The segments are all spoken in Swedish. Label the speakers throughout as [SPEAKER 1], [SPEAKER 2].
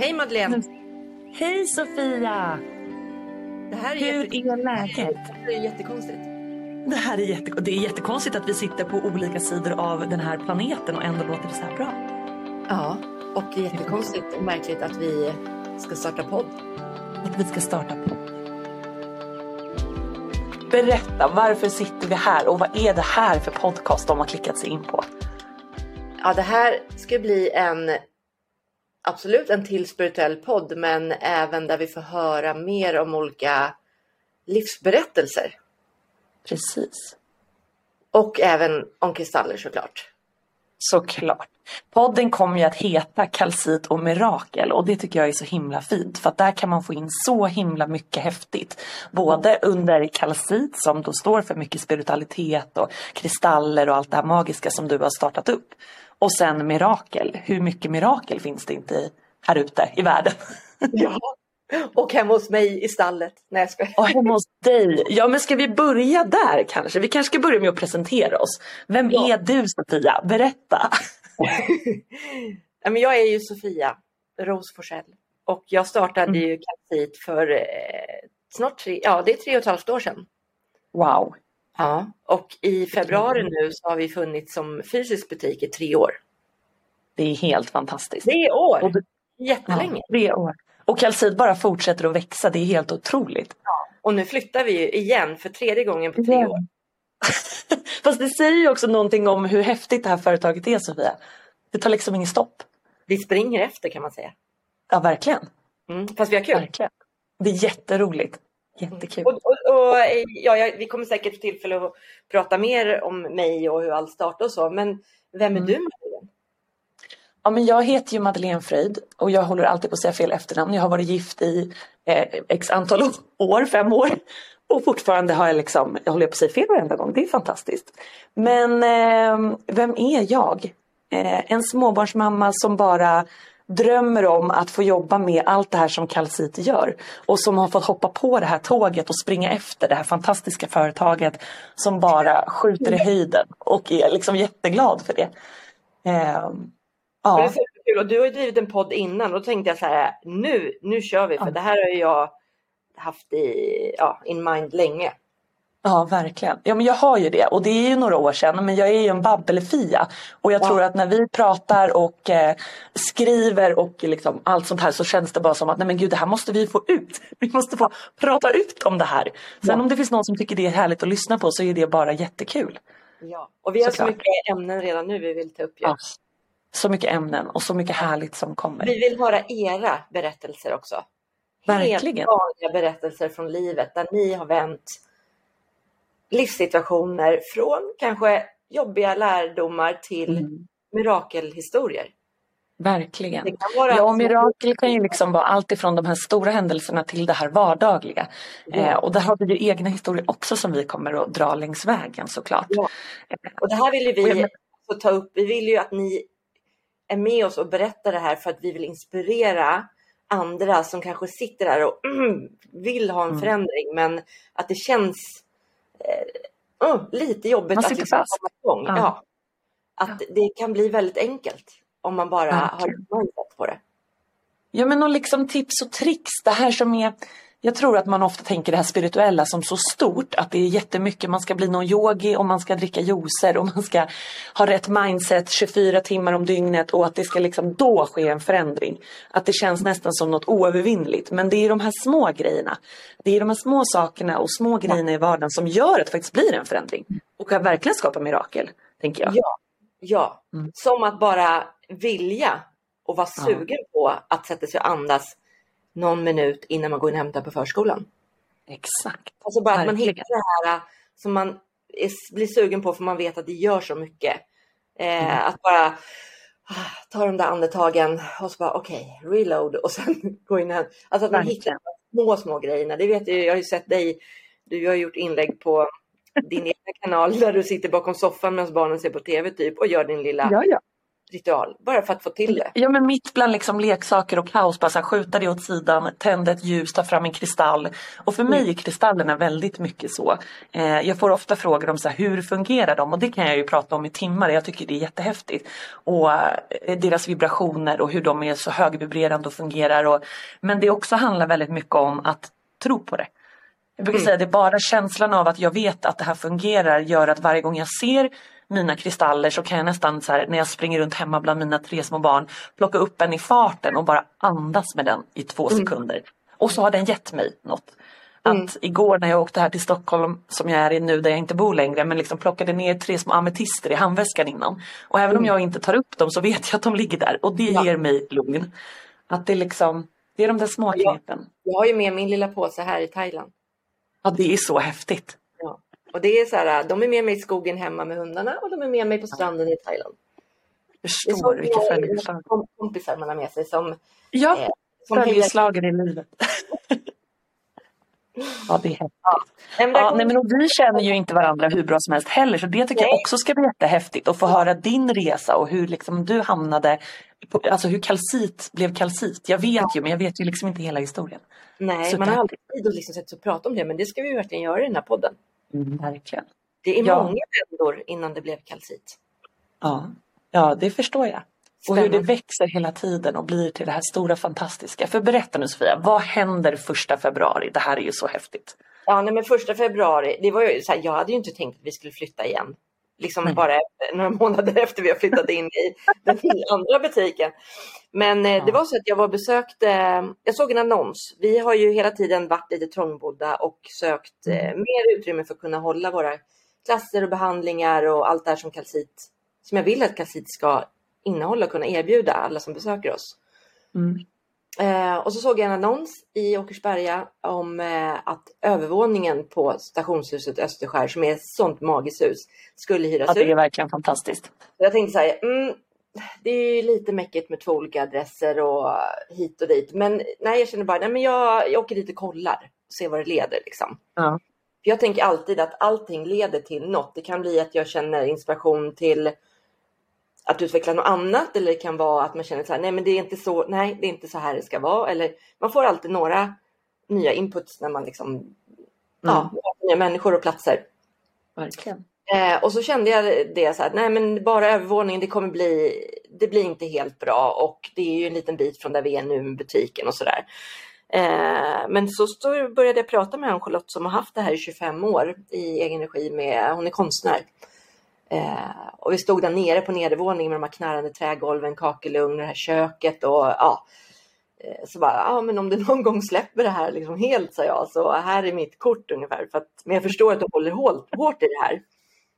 [SPEAKER 1] Hej Madeleine!
[SPEAKER 2] Hej Sofia!
[SPEAKER 1] Det här är
[SPEAKER 2] Hur är läget?
[SPEAKER 1] Det är jättekonstigt.
[SPEAKER 2] Det här är, jätte... det är jättekonstigt att vi sitter på olika sidor av den här planeten och ändå låter det så här bra.
[SPEAKER 1] Ja, och jättekonstigt och märkligt att vi ska starta podd.
[SPEAKER 2] Att vi ska starta podd. Berätta, varför sitter vi här och vad är det här för podcast de har klickat sig in på?
[SPEAKER 1] Ja, det här ska bli en absolut en till spirituell podd, men även där vi får höra mer om olika livsberättelser.
[SPEAKER 2] Precis.
[SPEAKER 1] Och även om kristaller såklart.
[SPEAKER 2] Såklart. Podden kommer ju att heta Kalcit och Mirakel och det tycker jag är så himla fint för att där kan man få in så himla mycket häftigt. Både under kalcit som då står för mycket spiritualitet och kristaller och allt det här magiska som du har startat upp. Och sen mirakel. Hur mycket mirakel finns det inte här ute i världen?
[SPEAKER 1] Ja, och hemma hos mig i stallet. Nej, jag skojar.
[SPEAKER 2] Och hemma hos dig. Ja, men ska vi börja där kanske? Vi kanske ska börja med att presentera oss. Vem
[SPEAKER 1] Ja.
[SPEAKER 2] är du Sofia? Berätta.
[SPEAKER 1] Ja, men jag är ju Sofia Rose Forsell och jag startade
[SPEAKER 2] Mm.
[SPEAKER 1] ju Kalcit för eh, snart tre, ja, det är tre och ett halvt år sedan.
[SPEAKER 2] Wow.
[SPEAKER 1] Ja, och i februari nu så har vi funnits som fysisk butik i tre år.
[SPEAKER 2] Det är helt fantastiskt.
[SPEAKER 1] Tre år!
[SPEAKER 2] Och
[SPEAKER 1] Jättelänge!
[SPEAKER 2] Ja, tre år. Och kalcit bara fortsätter att växa. Det är helt otroligt.
[SPEAKER 1] Och nu flyttar vi ju igen för tredje gången på tre
[SPEAKER 2] Ja.
[SPEAKER 1] år.
[SPEAKER 2] Fast det säger ju också någonting om hur häftigt det här företaget är Sofia. Det tar liksom ingen stopp.
[SPEAKER 1] Vi springer efter kan man säga.
[SPEAKER 2] Ja, verkligen.
[SPEAKER 1] Mm, fast vi har kul.
[SPEAKER 2] verkligen. Det är jätteroligt. Jättekul.
[SPEAKER 1] Och, och, och, eh, ja, jag, vi kommer säkert få tillfälle att prata mer om mig och hur allt startade och så. Men vem är
[SPEAKER 2] Mm.
[SPEAKER 1] du Madeleine?
[SPEAKER 2] Ja, men jag heter ju Madeleine Fröjd och jag håller alltid på att säga fel efternamn. Jag har varit gift i eh, x antal år, fem år. Och fortfarande har jag liksom, jag håller på att säga fel varenda gång. Det är fantastiskt. Men eh, vem är jag? Eh, en småbarnsmamma som bara drömmer om att få jobba med allt det här som Calcit gör. Och som har fått hoppa på det här tåget och springa efter det här fantastiska företaget som bara skjuter i höjden. Och är liksom jätteglad för det. Eh, ja.
[SPEAKER 1] Och du har ju drivit en podd innan och då tänkte jag så här, nu, nu kör vi för det här har jag haft i ja, in mind länge.
[SPEAKER 2] Ja, verkligen. Ja, men jag har ju det och det är ju några år sedan men jag är ju en babbelfia. Och jag
[SPEAKER 1] Ja.
[SPEAKER 2] tror att när vi pratar och eh, skriver och liksom allt sånt här så känns det bara som att nej men gud det här måste vi få ut. Vi måste få prata ut om det här. Sen
[SPEAKER 1] Ja.
[SPEAKER 2] om det finns någon som tycker det är härligt att lyssna på så är det bara jättekul.
[SPEAKER 1] Ja. Och vi har så
[SPEAKER 2] Såklart.
[SPEAKER 1] mycket ämnen redan nu vi vill ta upp.
[SPEAKER 2] Ja. Så mycket ämnen och så mycket härligt som kommer.
[SPEAKER 1] Vi vill höra era berättelser också.
[SPEAKER 2] Verkligen.
[SPEAKER 1] Helt vanliga berättelser från livet där ni har vänt livssituationer från kanske jobbiga lärdomar till
[SPEAKER 2] Mm.
[SPEAKER 1] mirakelhistorier.
[SPEAKER 2] Verkligen. Ja, och mirakel kan ju liksom vara allt ifrån de här stora händelserna till det här vardagliga.
[SPEAKER 1] Ja.
[SPEAKER 2] Eh, och där har vi ju egna historier också som vi kommer att dra längs vägen såklart.
[SPEAKER 1] Ja. Och det här vill ju vi
[SPEAKER 2] men-
[SPEAKER 1] ta upp. Vi vill ju att ni är med oss och berättar det här för att vi vill inspirera andra som kanske sitter där och mm, vill ha en
[SPEAKER 2] Mm.
[SPEAKER 1] förändring men att det känns oh, lite jobbigt
[SPEAKER 2] Man
[SPEAKER 1] att liksom
[SPEAKER 2] fast.
[SPEAKER 1] komma igång.
[SPEAKER 2] Ja.
[SPEAKER 1] Ja. Att det kan bli väldigt enkelt om man bara har
[SPEAKER 2] Verkligen.
[SPEAKER 1] ett mindset på det.
[SPEAKER 2] Ja men och liksom tips och tricks. Det här som är jag tror att man ofta tänker det här spirituella som så stort att det är jättemycket. Man ska bli någon yogi och man ska dricka juicer och man ska ha rätt mindset 24 timmar om dygnet och att det ska liksom då ske en förändring. Att det känns nästan som något oövervinnligt. Men det är de här små grejerna. Det är de här små sakerna och små grejerna i vardagen som gör att det faktiskt blir en förändring. Och kan verkligen skapa mirakel, tänker jag.
[SPEAKER 1] Ja, ja.
[SPEAKER 2] Mm.
[SPEAKER 1] som att bara vilja och vara
[SPEAKER 2] Ja.
[SPEAKER 1] sugen på att sätta sig och andas någon minut innan man går in och hämtar på förskolan.
[SPEAKER 2] Exakt.
[SPEAKER 1] Alltså bara att man
[SPEAKER 2] Verkligen.
[SPEAKER 1] hittar det här äh, som man är, blir sugen på för man vet att det gör så mycket. Eh,
[SPEAKER 2] Mm.
[SPEAKER 1] Att bara ah, ta de där andetagen och så bara okej, reload och sen gå in och hämta. Alltså att man
[SPEAKER 2] Verkligen.
[SPEAKER 1] hittar de små, små grejerna. Det vet jag, jag har ju sett dig, du har gjort inlägg på din egna kanal där du sitter bakom soffan medan barnen ser på tv typ och gör din lilla
[SPEAKER 2] Ja, ja.
[SPEAKER 1] Ritual, bara för att få till det.
[SPEAKER 2] Ja men mitt bland liksom leksaker och kaos, bara så här, skjuta det åt sidan, tända ett ljus, ta fram en kristall. Och för mig är kristallerna väldigt mycket så. Eh, jag får ofta frågor om så här, hur fungerar de och det kan jag ju prata om i timmar, jag tycker det är jättehäftigt. Och eh, deras vibrationer och hur de är så högvibrerande och fungerar. Och, men det också handlar väldigt mycket om att tro på det. Jag brukar
[SPEAKER 1] Mm.
[SPEAKER 2] säga det är bara känslan av att jag vet att det här fungerar gör att varje gång jag ser mina kristaller så kan jag nästan så här, när jag springer runt hemma bland mina tre små barn plocka upp en i farten och bara andas med den i två
[SPEAKER 1] Mm.
[SPEAKER 2] sekunder. Och så har den gett mig något. Att igår när jag åkte här till Stockholm som jag är i nu där jag inte bor längre men liksom plockade ner tre små ametister i handväskan innan. Och även om jag inte tar upp dem så vet jag att de ligger där och det
[SPEAKER 1] Mm. Ja.
[SPEAKER 2] ger mig lugn. Att det liksom, det är de där små knepen.
[SPEAKER 1] Jag har ju med min lilla påse här i Thailand.
[SPEAKER 2] Ja det är så häftigt.
[SPEAKER 1] Ja. Och det är så här, de är med mig i skogen hemma med hundarna och de är med mig på stranden i Thailand. Det är
[SPEAKER 2] Förstår
[SPEAKER 1] så
[SPEAKER 2] vilket
[SPEAKER 1] många
[SPEAKER 2] följeslag.
[SPEAKER 1] kom- kompisar man har med sig som,
[SPEAKER 2] Ja,
[SPEAKER 1] eh, som
[SPEAKER 2] följeslagen i livet. ja, det är häftigt.
[SPEAKER 1] Men
[SPEAKER 2] Ja, nej, men och vi känner ju inte varandra hur bra som helst heller så det tycker jag
[SPEAKER 1] Nej.
[SPEAKER 2] också ska bli jättehäftigt att få höra din resa och hur liksom du hamnade, på, alltså hur kalcit blev kalcit. Jag vet ju men jag vet ju liksom inte hela historien.
[SPEAKER 1] Nej,
[SPEAKER 2] Super.
[SPEAKER 1] man har aldrig tid att liksom sätta sig och prata om det, men det ska vi verkligen göra i den här podden.
[SPEAKER 2] Mm, verkligen.
[SPEAKER 1] Det är
[SPEAKER 2] Ja.
[SPEAKER 1] många vändor innan det blev kalcit.
[SPEAKER 2] Ja. ja, det förstår jag. Och hur det
[SPEAKER 1] Spännande.
[SPEAKER 2] växer hela tiden och blir till det här stora fantastiska. För berätta nu Sofia, vad händer första februari? Det här är ju så häftigt.
[SPEAKER 1] Ja, nej, men första februari, det var ju så här, jag hade ju inte tänkt att vi skulle flytta igen. Liksom
[SPEAKER 2] Nej.
[SPEAKER 1] bara några månader efter vi har flyttat in i den andra butiken. Men eh, det var så att jag var besökte, jag såg en annons. Vi har ju hela tiden varit lite trångbodda och sökt eh,
[SPEAKER 2] Mm.
[SPEAKER 1] mer utrymme för att kunna hålla våra klasser och behandlingar och allt det här som kalcit, som jag vill att kalcit ska innehålla och kunna erbjuda alla som besöker oss.
[SPEAKER 2] Mm.
[SPEAKER 1] Eh, och så såg jag en annons i Åkersberga om eh, att övervåningen på stationshuset Österskär, som är ett sånt magiskt hus, skulle hyras
[SPEAKER 2] Ja, det är
[SPEAKER 1] ut.
[SPEAKER 2] verkligen fantastiskt.
[SPEAKER 1] Så Jag tänkte så här, mm, det är lite mäckigt med två olika adresser och hit och dit. Men nej, jag känner bara, nej men jag, jag åker dit och kollar och ser vad det leder liksom.
[SPEAKER 2] Ja.
[SPEAKER 1] För jag tänker alltid att allting leder till något. Det kan bli att jag känner inspiration till att utveckla något annat eller det kan vara att man känner så här, nej men det är inte så, nej det är inte så här det ska vara. Eller man får alltid några nya inputs när man liksom, ja, möter nya människor och platser.
[SPEAKER 2] Verkligen.
[SPEAKER 1] Eh, och så kände jag det så här, nej men bara övervåningen, det kommer bli, det blir inte helt bra och det är ju en liten bit från där vi är nu med butiken och sådär. Eh, men så stod, började jag prata med Ann-Charlotte som har haft det här i 25 år i egen regi med, hon är konstnär. Eh, och vi stod där nere på nedervåningen med de här knarrande trägolven, kakelugn, det här köket och ja. Eh, Så bara, ja men om du någon gång släpper det här liksom helt sa jag, så här är mitt kort ungefär. För att, men jag förstår att du håller hårt, hårt i det här.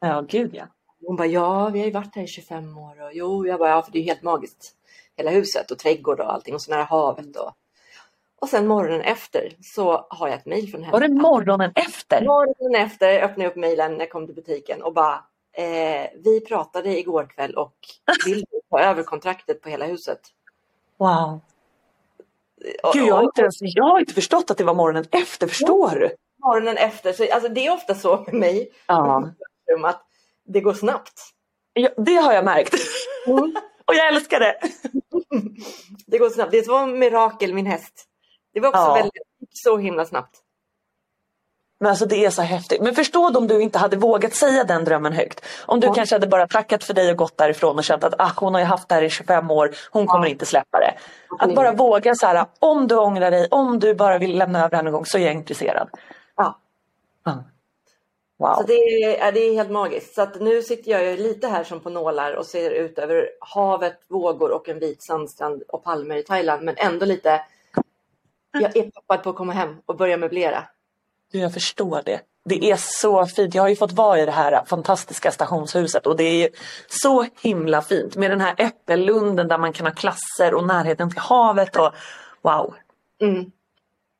[SPEAKER 2] Ja, gud ja.
[SPEAKER 1] Hon bara, ja vi har ju varit här i 25 år. Och, jo, jag bara, ja för det är helt magiskt. Hela huset och trädgård och allting och så nära havet. Och, och sen morgonen efter så har jag ett mejl från henne.
[SPEAKER 2] Var det morgonen efter?
[SPEAKER 1] Morgonen efter öppnade jag upp mejlen när jag kom till butiken och bara, eh, vi pratade igår kväll och vill du ta över kontraktet på hela huset?
[SPEAKER 2] Wow. Gud, jag har, inte ens, jag har inte förstått att det var morgonen efter, förstår du?
[SPEAKER 1] morgonen efter, så, alltså det är ofta så med mig,
[SPEAKER 2] Ja.
[SPEAKER 1] att det går snabbt.
[SPEAKER 2] ja det har jag märkt.
[SPEAKER 1] Mm.
[SPEAKER 2] Och jag älskar det.
[SPEAKER 1] Det går snabbt. Det var mirakel, min häst. Det var också
[SPEAKER 2] Ja.
[SPEAKER 1] väldigt, så himla snabbt.
[SPEAKER 2] Men alltså det är så häftigt. Men förstå om du inte hade vågat säga den drömmen högt. Om du
[SPEAKER 1] Ja.
[SPEAKER 2] kanske hade bara tackat för dig och gått därifrån och känt att ah, hon har ju haft det här i 25 år, hon kommer inte släppa det. Att bara våga så här, om du ångrar dig, om du bara vill lämna över här någon gång så är jag intresserad.
[SPEAKER 1] Ja.
[SPEAKER 2] Ja.
[SPEAKER 1] Så
[SPEAKER 2] Wow.
[SPEAKER 1] det är, ja, det är helt magiskt. Så att nu sitter jag ju lite här som på nålar och ser ut över havet, vågor och en vit sandstrand och palmer i Thailand. Men ändå lite, jag är peppad på att komma hem och börja möblera.
[SPEAKER 2] Du, jag förstår det. Det är så fint. Jag har ju fått vara i det här fantastiska stationshuset och det är så himla fint med den här äppellunden där man kan ha klasser och närheten till havet och wow.
[SPEAKER 1] Mm.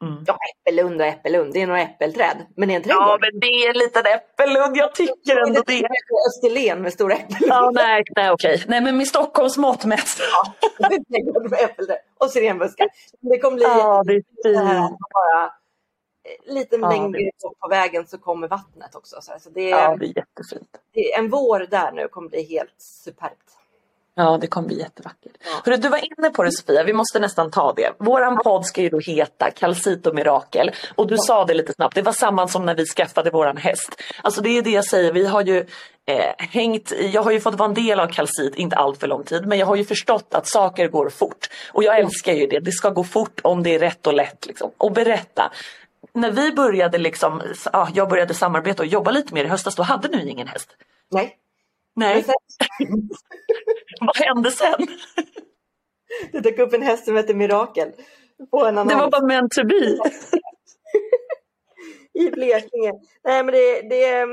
[SPEAKER 2] Mm.
[SPEAKER 1] Ja, äppellund och äppellund. Det är några äppelträd. Men det är en trädgård.
[SPEAKER 2] Ja men det är en liten äppellund, jag tycker ändå det.
[SPEAKER 1] Österlen med stora äppelund.
[SPEAKER 2] Ja, nej, nej okej. Nej men med Stockholms mått mätt.
[SPEAKER 1] Trädgård med äppelträd och syrenbuskar. Det kommer bli
[SPEAKER 2] Ja, det är fint.
[SPEAKER 1] bara liten
[SPEAKER 2] Ja,
[SPEAKER 1] mängd
[SPEAKER 2] det-
[SPEAKER 1] på vägen så kommer vattnet också. Så det, är,
[SPEAKER 2] Ja, det är jättefint.
[SPEAKER 1] det är en vår där nu kommer bli helt superbt.
[SPEAKER 2] Ja, det kommer bli jättevackert. Ja. Hörru, du var inne på det Sofia, vi måste nästan ta det. Våran podd ska ju då heta Kalcito Mirakel. Och du ja. sa det lite snabbt, det var samma som när vi skaffade våran häst. Alltså det är det jag säger, vi har ju eh, hängt, jag har ju fått vara en del av kalcit, inte allt för lång tid, men jag har ju förstått att saker går fort. Och jag älskar ju det, det ska gå fort om det är rätt och lätt. Liksom. Och berätta, när vi började liksom, ja, jag började samarbeta och jobba lite mer i höstas, då hade du ingen häst.
[SPEAKER 1] Nej.
[SPEAKER 2] Nej. Vad hände sen?
[SPEAKER 1] Det dök upp en häst som hette Mirakel. På en
[SPEAKER 2] Det var bara meant to be.
[SPEAKER 1] I Blekinge. Nej men det, det,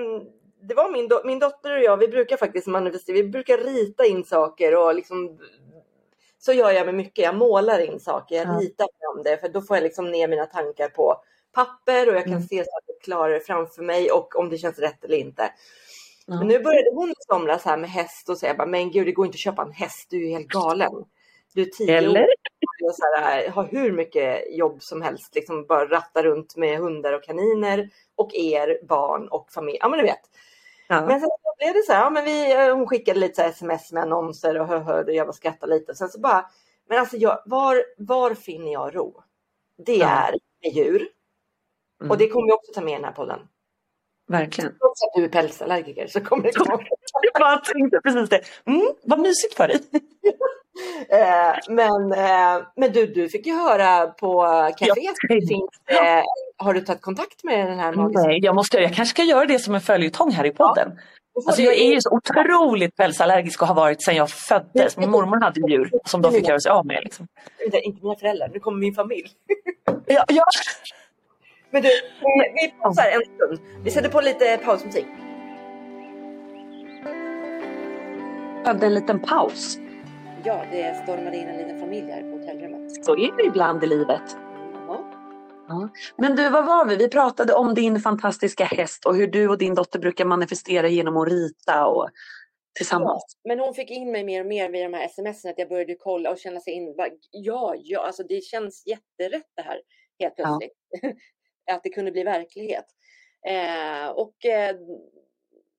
[SPEAKER 1] det var min, do, min dotter och jag, vi brukar faktiskt manifestera, vi brukar rita in saker och liksom så gör jag med mycket. Jag målar in saker, jag ja. ritar om det för då får jag liksom ner mina tankar på papper och jag kan mm. se saker klarare framför mig och om det känns rätt eller inte. Mm. Men nu började hon i somras här med häst och säga bara, men gud det går inte att köpa en häst, du är helt galen. Du är tio
[SPEAKER 2] eller? år
[SPEAKER 1] och så här, har hur mycket jobb som helst, liksom bara ratta runt med hundar och kaniner och er barn och familj. Ja men du vet. Ja. Men sen blev det så här, ja, men vi, eh, hon skickade lite sms med annonser och hörde jag var skrattade lite. Sen så bara, men alltså jag, var, var finner jag ro? Det ja. är med djur. Mm. Och det kommer vi också ta med i den här podden.
[SPEAKER 2] Verkligen.
[SPEAKER 1] Trots att du är pälsallergiker så kommer det komma.
[SPEAKER 2] jag bara tänkte precis det. Mm, vad mysigt för dig.
[SPEAKER 1] eh, men, eh, men du, du fick ju höra på kaféet. Eh, har du tagit kontakt med den här
[SPEAKER 2] magiska? Nej, jag, måste, jag kanske ska göra det som en följetong här i podden. Ja. Alltså jag är ju så otroligt pälsallergisk och har varit sedan jag föddes. Min mormor hade djur som de fick göra sig av med. Liksom.
[SPEAKER 1] Inte mina föräldrar, nu kommer min familj.
[SPEAKER 2] ja, ja.
[SPEAKER 1] Men du, vi pausar en stund. Vi sätter på lite pausmusik.
[SPEAKER 2] Behövde en liten paus.
[SPEAKER 1] Ja, det stormade in en liten familj här på hotellrummet.
[SPEAKER 2] Så är det ibland i livet. Ja. Men du, vad var vi? Vi pratade om din fantastiska häst och hur du och din dotter brukar manifestera genom att rita och tillsammans.
[SPEAKER 1] Ja, men hon fick in mig mer och mer via de här smsen att jag började kolla och känna sig in. Ja, ja, alltså det känns jätterätt det här helt plötsligt. Ja. att det kunde bli verklighet. Eh, och eh,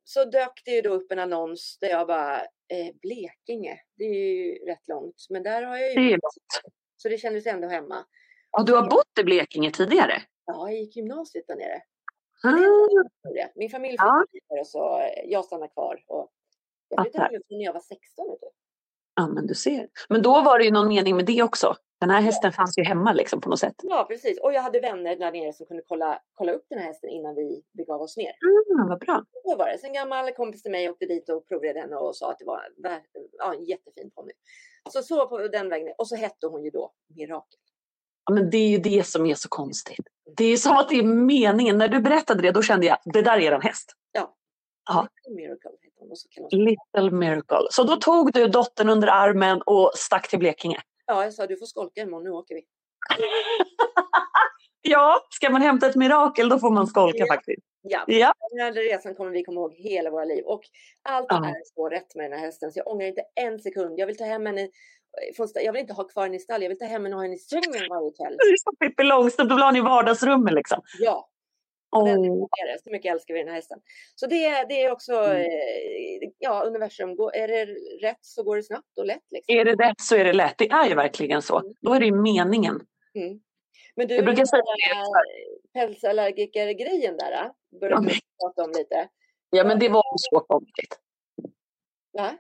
[SPEAKER 1] så dök det ju då upp en annons där jag bara, eh, Blekinge, det är ju rätt långt, men där har jag ju... Det är långt. Så det kändes ändå hemma.
[SPEAKER 2] Ja, du har bott i Blekinge tidigare?
[SPEAKER 1] Ja, jag gick gymnasiet där nere. Mm. Min familj flyttade ja. och så eh, jag stannade kvar. Och jag flyttade hemifrån när jag var 16. Vet du.
[SPEAKER 2] Ja, men du ser. Men då var det ju någon mening med det också. Den här hästen fanns ju hemma liksom på något sätt.
[SPEAKER 1] Ja, precis. Och jag hade vänner där nere som kunde kolla, kolla upp den här hästen innan vi begav oss ner.
[SPEAKER 2] Mm, vad bra.
[SPEAKER 1] Så var det. Sen gammal kompis till mig åkte dit och provade henne och sa att det var ja, en jättefin ponny. Så så på den vägen. Och så hette hon ju då Mirakel.
[SPEAKER 2] Ja, men det är ju det som är så konstigt. Det är som att det är meningen. När du berättade det, då kände jag det där är en häst.
[SPEAKER 1] Ja.
[SPEAKER 2] Aha. Little Miracle heter hon. Så Little Miracle. Så då tog du dottern under armen och stack till Blekinge?
[SPEAKER 1] Ja, jag sa du får skolka imorgon, nu åker vi.
[SPEAKER 2] ja, ska man hämta ett mirakel då får man skolka ja. faktiskt.
[SPEAKER 1] Ja. ja, den här resan kommer vi komma ihåg hela våra liv. Och allt ja. är så rätt med den här hästen så jag ångrar inte en sekund. Jag vill ta hem henne jag vill inte ha kvar henne i stall, jag vill ta hem henne och ha henne i sängen varje kväll.
[SPEAKER 2] Det är som Pippi Långstrump, du vill ha henne i vardagsrummet liksom.
[SPEAKER 1] Ja. Oh. så mycket älskar vi den här hästen. Så det, det är också, mm. Eh, ja, universum. Är det rätt så går det snabbt och lätt. Liksom.
[SPEAKER 2] Är det rätt så är det lätt. Det är ju verkligen så. Mm. Då är det ju meningen.
[SPEAKER 1] Mm. Men du, jag brukar säga pälsallergiker-grejen där, äh, började ja, prata om lite.
[SPEAKER 2] Ja, men det var så konstigt.
[SPEAKER 1] Va?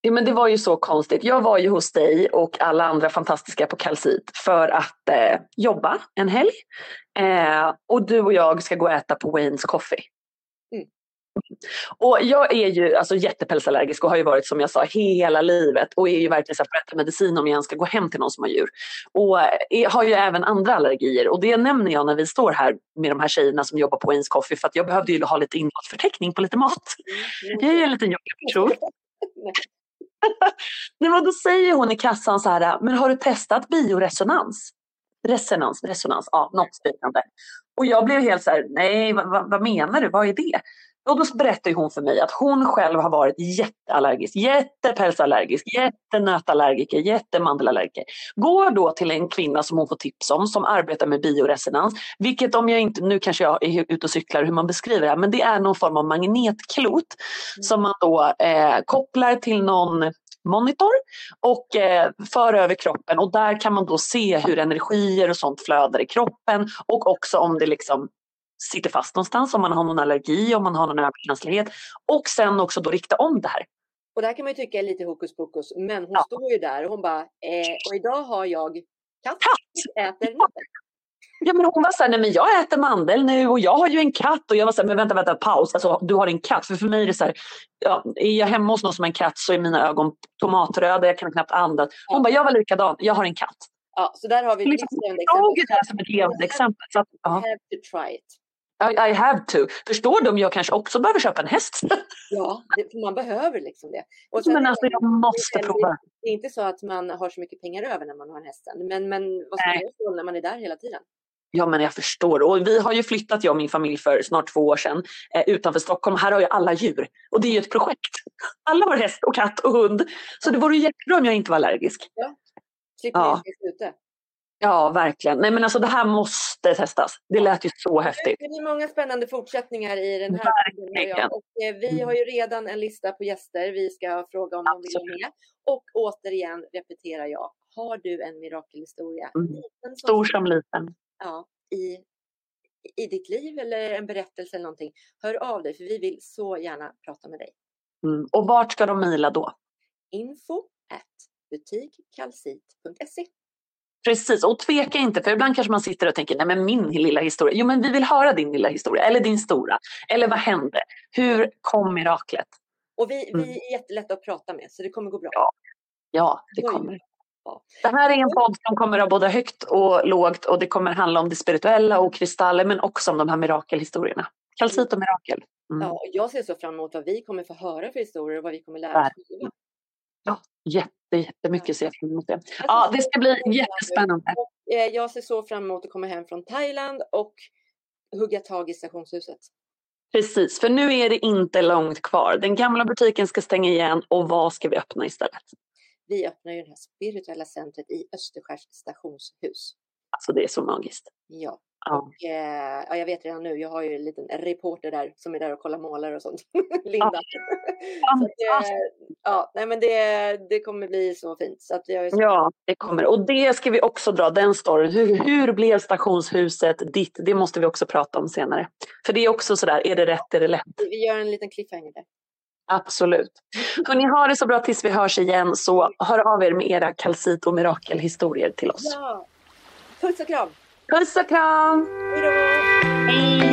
[SPEAKER 2] Ja, men det var ju så konstigt. Jag var ju hos dig och alla andra fantastiska på Kalsit för att eh, jobba en helg. Eh, och du och jag ska gå och äta på Waynes Coffee. Mm. Och jag är ju alltså, jättepälsallergisk och har ju varit som jag sa hela livet och är ju verkligen så att medicin om jag ens ska gå hem till någon som har djur. Och är, eh, har ju även andra allergier och det nämner jag när vi står här med de här tjejerna som jobbar på Waynes Coffee för att jag behövde ju ha lite innehållsförteckning på lite mat. Mm. Jag är en liten jobbig person. Nej, men då säger hon i kassan så här, men har du testat bioresonans? Resonans, resonans, ja något liknande. Och jag blev helt så här, nej vad, vad menar du, vad är det? Och då berättar hon för mig att hon själv har varit jätteallergisk, jättepälsallergisk, jättenötallergiker, jättemandelallergiker. Går då till en kvinna som hon får tips om som arbetar med bioresonans, vilket om jag inte, nu kanske jag är ute och cyklar hur man beskriver det, men det är någon form av magnetklot mm. som man då eh, kopplar till någon monitor och eh, för över kroppen och där kan man då se hur energier och sånt flödar i kroppen och också om det liksom sitter fast någonstans, om man har någon allergi, om man har någon överkänslighet och sen också då rikta om det här.
[SPEAKER 1] Och det här kan man ju tycka är lite hokus pokus, men hon ja. står ju där och hon bara, eh, och idag har jag katt, katt. äter nötter.
[SPEAKER 2] Ja, men hon var så här, nej men jag äter mandel nu och jag har ju en katt. Och jag var så här, men vänta, vänta, paus. Alltså, du har en katt. För för mig är det så här, ja, är jag hemma hos någon som har en katt så är mina ögon tomatröda, jag kan knappt andas. Hon ja. bara, jag var likadan, jag har en katt.
[SPEAKER 1] Ja, så där har vi
[SPEAKER 2] liksom, exempel. det här som ett levande exempel. Så att,
[SPEAKER 1] ja. have to try it.
[SPEAKER 2] I, I have to. Förstår du om jag kanske också behöver köpa en häst?
[SPEAKER 1] Ja, det, man behöver liksom det.
[SPEAKER 2] Och men alltså jag måste prova.
[SPEAKER 1] Det är inte så att man har så mycket pengar över när man har en häst. Men, men vad ska man göra när man är där hela tiden?
[SPEAKER 2] Ja, men jag förstår. Och vi har ju flyttat, jag och min familj, för snart två år sedan eh, utanför Stockholm. Här har ju alla djur. Och det är ju ett projekt. Alla har häst och katt och hund. Så det vore jättebra om jag inte var allergisk.
[SPEAKER 1] Ja, slipper ja. ute.
[SPEAKER 2] Ja, verkligen. Nej, men alltså det här måste testas. Det lät ju så häftigt.
[SPEAKER 1] Det blir många spännande fortsättningar i den här verkligen. Och eh, vi har ju redan en lista på gäster vi ska fråga om Absolut. de vill med. Och återigen repeterar jag, har du en mirakelhistoria?
[SPEAKER 2] Mm. Stor som liten
[SPEAKER 1] ja, i, i ditt liv eller en berättelse eller någonting, hör av dig för vi vill så gärna prata med dig.
[SPEAKER 2] Mm. Och vart ska de mejla då?
[SPEAKER 1] Info butikkalsit.se
[SPEAKER 2] Precis, och tveka inte för ibland kanske man sitter och tänker, nej men min lilla historia. Jo men vi vill höra din lilla historia, eller din stora. Eller vad hände? Hur kom miraklet?
[SPEAKER 1] Och vi, vi mm. är jättelätta att prata med så det kommer gå bra.
[SPEAKER 2] Ja, ja det kommer. Det här är en podd som kommer att både högt och lågt och det kommer handla om det spirituella och kristaller men också om de här mirakelhistorierna. Kalcit och mirakel.
[SPEAKER 1] Mm. Ja, jag ser så fram emot vad vi kommer få höra för historier och vad vi kommer lära oss.
[SPEAKER 2] Ja, jätte, jättemycket ser jag fram emot det. Ja, det ska bli jättespännande.
[SPEAKER 1] Eh, jag ser så fram emot att komma hem från Thailand och hugga tag i stationshuset.
[SPEAKER 2] Precis, för nu är det inte långt kvar. Den gamla butiken ska stänga igen och vad ska vi öppna istället?
[SPEAKER 1] vi öppnar ju det här spirituella centret i Österskärs stationshus.
[SPEAKER 2] Alltså det är så magiskt.
[SPEAKER 1] Ja. Ja. Eh, ja, jag vet redan nu, jag har ju en liten reporter där som är där och kollar målare och sånt. Linda. Ja. att, eh, ja, nej, men det, det kommer bli så fint. Så att jag så...
[SPEAKER 2] Ja, det kommer. Och det ska vi också dra, den storyn. Hur, hur blev stationshuset ditt? Det måste vi också prata om senare. För det är också sådär, är det rätt, är det lätt?
[SPEAKER 1] Vi gör en liten cliffhanger där.
[SPEAKER 2] Absolut. Hörrni, ha det så bra tills vi hörs igen så hör av er med era kalcit och mirakelhistorier till oss.
[SPEAKER 1] Ja. Puss och kram!
[SPEAKER 2] Puss och kram!
[SPEAKER 1] Hejdå! Hej!